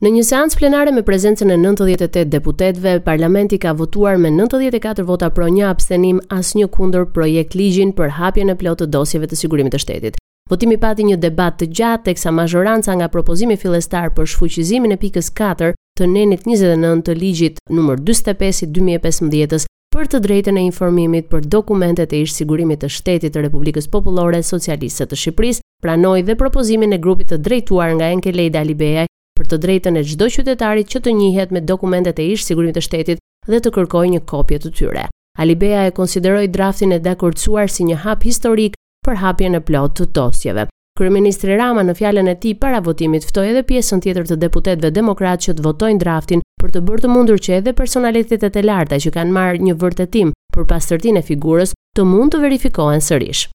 Në një seancë plenare me prezencën e 98 deputetëve, parlamenti ka votuar me 94 vota pro një abstenim asnjë kundër projektligjin për hapjen e plotë të dosjeve të sigurimit të shtetit. Votimi pati një debat të gjatë teksa mazhoranca nga propozimi fillestar për shfuqizimin e pikës 4 të nenit 29 të ligjit numër 45 i 2015 për të drejtën e informimit për dokumentet e ish sigurimit të shtetit të Republikës Popullore Socialiste të Shqipërisë, pranoi dhe propozimin e grupit të drejtuar nga Enkelejd Alibeaj për të drejtën e çdo qytetari që të njihet me dokumentet e ish sigurimit të shtetit dhe të kërkojë një kopje të tyre. Alibeaj e konsideroi draftin e dakordsuar si një hap historik për hapjen e plotë të dosjeve. Kryeministri Rama në fjalën e tij para votimit ftoi edhe pjesën tjetër të deputetëve demokratë që të votojnë draftin për të bërë të mundur që edhe personalitetet e larta që kanë marrë një vërtetim për pastërtinë e figurës të mund të verifikohen sërish.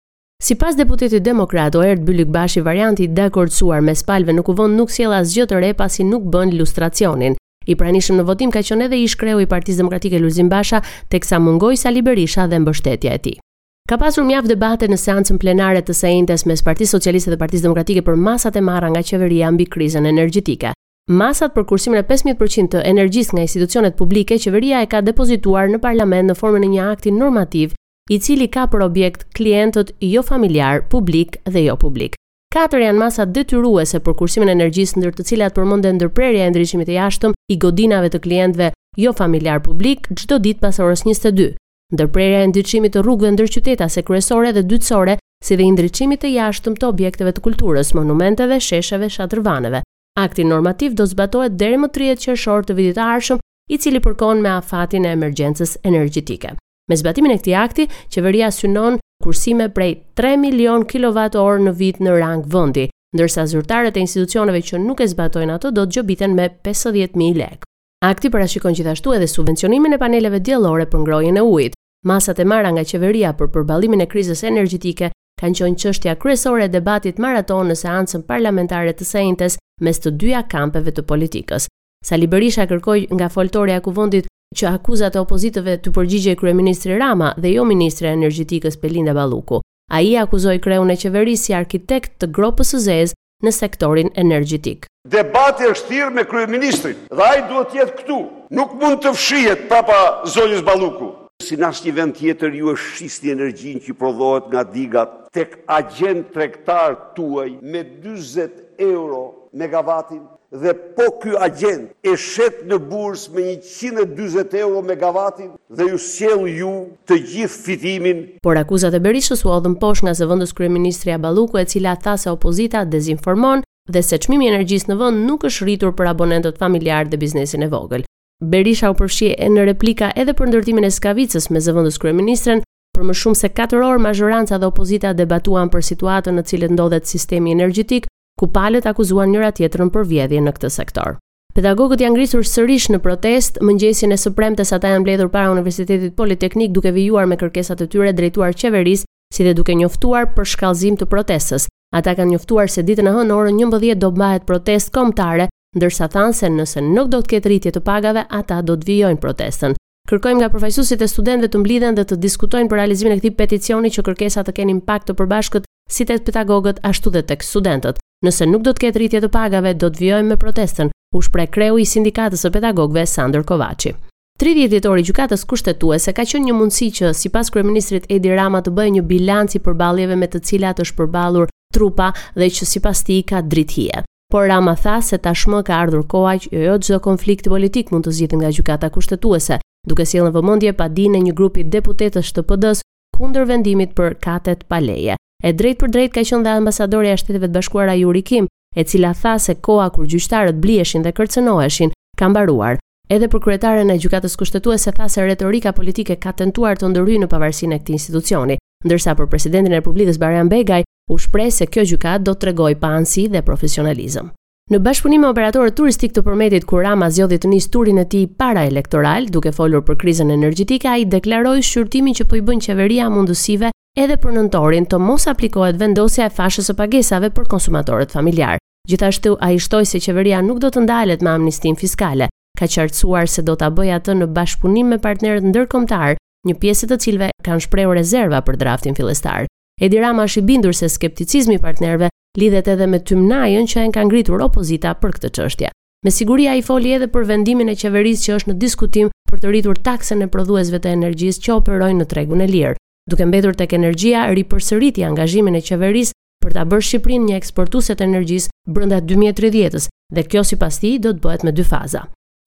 Sipas deputetit demokrat Oerd Bylykbashi varianti i dakordësuar mes palëve në Kuvend nuk sjell asgjë të re pasi nuk bën lustracionin. I pranishëm në votim ka qenë edhe ish-kreu i Partisë Demokratike Lulzim Basha, teksa mungoi Sali Berisha dhe mbështetës të tij. Ka pasur mjaft debate në seancën plenare të së enjtes mes Partisë Socialiste dhe Partisë Demokratike për masat e marra nga qeveria mbi krizën energjetike. Masat për kursimin e 15% të energjisë nga institucionet publike, qeveria e ka depozituar në parlament në formën e një akti normativ, i cili ka për objekt klientët jofamiljarë, publikë dhe jopublikë. Katër janë masat detyruese për kursimin e energjisë, ndër të cilat përmenden ndërprerja e ndriçimit të jashtëm i godinave të klientëve jofamiljarë publikë çdo ditë pas orës 22. Ndërprerja e ndriçimit të rrugëve ndërqytetase kryesore dhe dytësore, si dhe i ndriçimit të jashtëm të objekteve të kulturës, monumenteve, shesheve, shatërvaneve. Akti normativ do zbatohet deri më 30 qershor të vitit të ardhshëm, i cili përkon me afatin e emergjencës energjetike. Me zbatimin e këtij akti, qeveria synon kursime prej 3 milion kilowatt-orë në vit në rang vendi, ndërsa zyrtarët e institucioneve që nuk e zbatojnë ato do të gjobiten me 50.000 lekë. Akti parashikon gjithashtu edhe subvencionimin e paneleve diellore për ngrohjen e ujit. Masat e marra nga qeveria për përballimin e krizës energjetike kanë qenë çështja kryesore e debatit maraton në seancën parlamentare të së enjtes mes të dyja kampeve të politikës. Sali Berisha kërkoi nga foltorja e Kuvendit që akuzave të opozitës t'u përgjigjej kryeministri Rama dhe jo ministrja e Energjetikës Belinda Balluku. Ai akuzoi kreun e qeverisë si arkitekt të gropës së zezë në sektorin energjetik. Debati është thirrë me kryeministrin dhe ai duhet të jetë këtu. Nuk mund të fshihet prapa zonjës Balluku. Si në asnjë vend tjetër ju e shisni energjinë që prodhohet nga digat tek agjentë tregtarë tuaj me dyzet euro megavatin Dhe po ky agjent e shet në bursë me njëqind e dyzet euro megavatin dhe ju sjell ju të gjithë fitimin. Por akuzat e Berishës u hodhën poshtë nga zëvendëskryeministrja Balluku e cila tha se opozita dezinformon dhe se çmimi i energjisë në vend nuk është rritur për abonentët familjarë dhe biznesin e vogël. Berisha u përfshi në replika edhe për ndërtimin e Skavicës me zëvendëskryeministren, Për më shumë se katër orë mazhoranca dhe opozita debatuan për situatën në cilën ndodhet sistemi energjetik, ku palët akuzuan njëra-tjetrën për vjedhje në këtë sektor. Pedagogët janë ngritur sërish në protestë, mëngjesin e së premtes ata janë mbledhur para Universitetit Politeknik duke vijuar me kërkesat e tyre drejtuar qeverisë, si dhe duke njoftuar për shkallëzim të protestës. Ata kanë njoftuar se ditën e hënë orën 11 do mbahet protestë kombëtare, ndërsa thanë se nëse nuk do të ketë rritje të pagave, ata do të vijojnë protestën. Kërkojmë nga përfaqësuesit e studentëve të mblidhen dhe të diskutojnë për realizimin e këtij peticioni që kërkesat të kenë impakt të përbashkët si tek pedagogët ashtu dhe tek studentët. Nëse nuk do të ketë rritje të pagave, do të vijojmë me protestën, u shpreh kreu i Sindikatës së Pedagogëve Sandër Kovaçi. 30-vjetori i Gjykatës Kushtetuese ka qenë një mundësi që sipas kryeministrit Edi Rama të bëhej një bilanc i përballjeve me të cilat është përballur trupa dhe që sipas tij ka dritëhije. Por Rama tha se tashmë ka ardhur koha që jo, jo çdo konflikt politik mund të zgjidhet nga Gjykata Kushtetuese, duke sjellë në vëmendje padinë e një grupi deputetësh të PD-s kundër vendimit për katet pa leje. E drejtpërdrejtë ka qenë dhe ambasadorja e Shteteve të Bashkuara Yuri Kim, e cila tha se koha kur gjyqtarët bliheshin dhe kërcënoheshin ka mbaruar. Edhe për kryetaren e Gjykatës Kushtetuese tha se retorika politike ka tentuar të ndërhyjë në pavarësinë e këtij institucioni, ndërsa për presidentin e Republikës Bajram Begaj U shpreh se kjo gjykatë do të tregojë paanësi dhe profesionalizëm. Në bashkëpunim me operatorët turistikë të Përmetit ku Rama zgjodhi të nisë turin e tij paraelektoral, duke folur për krizën energjetike, ai deklaroi shqyrtimin që po i bën qeveria mundësive edhe për nëntorin të mos aplikohet vendosja e fashës së pagesave për konsumatorët familjarë. Gjithashtu ai shtoi se qeveria nuk do të ndalet me amnistinë fiskale, ka qartësuar se do ta bëjë atë në bashkëpunim me partnerët ndërkombëtarë, një pjesë të cilëve kanë shprehur rezerva për draftin fillestar. Edi Rama është i bindur se skepticizmi i partnerëve lidhet edhe me tymnajën që e ka ngritur opozita për këtë çështje. Me siguri ai foli edhe për vendimin e qeverisë që është në diskutim për të rritur taksën e prodhuesve të energjisë që operojnë në tregun e lirë. Duke mbetur tek energjia, ripërsëriti angazhimin e qeverisë për ta bërë Shqipërinë një eksportuese të energjisë brenda 2030-s dhe kjo sipas tij do të bëhet me dy faza.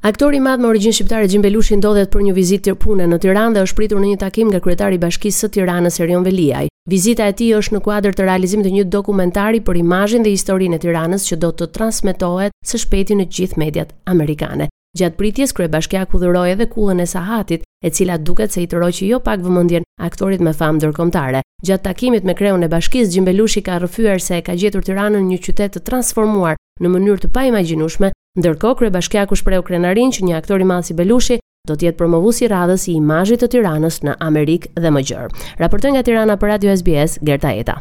Aktori i madh me origjinë shqiptare Xhim Belushi ndodhet për një vizitë pune në Tiranë dhe është pritur në një takim nga kryetari i Bashkisë së Tiranës Erion Veliaj. Vizita e tij është në kuadër të realizimit të një dokumentari për imazhin dhe historinë e Tiranës që do të transmetohet së shpejti në gjithë mediat amerikane. Gjatë pritjes kryebashkiaku dhuroi edhe kullën e Sahatit, e cila duket se i tërhoqi jo pak vëmendjen aktorit me famë ndërkombëtare. Gjatë takimit me kreun e bashkisë, Xhim Belushi ka rrëfyer se e ka gjetur Tiranën një qytet të transformuar në mënyrë të paimagjinueshme Ndërkohë, kryebashkiaku shprehu krenarinë që një aktor i madh si Belushi do të jetë promovues i radhës i imazhit të Tiranës në Amerikë dhe më gjerë. Raportoi nga Tirana për Radio SBS, Gerta Eta.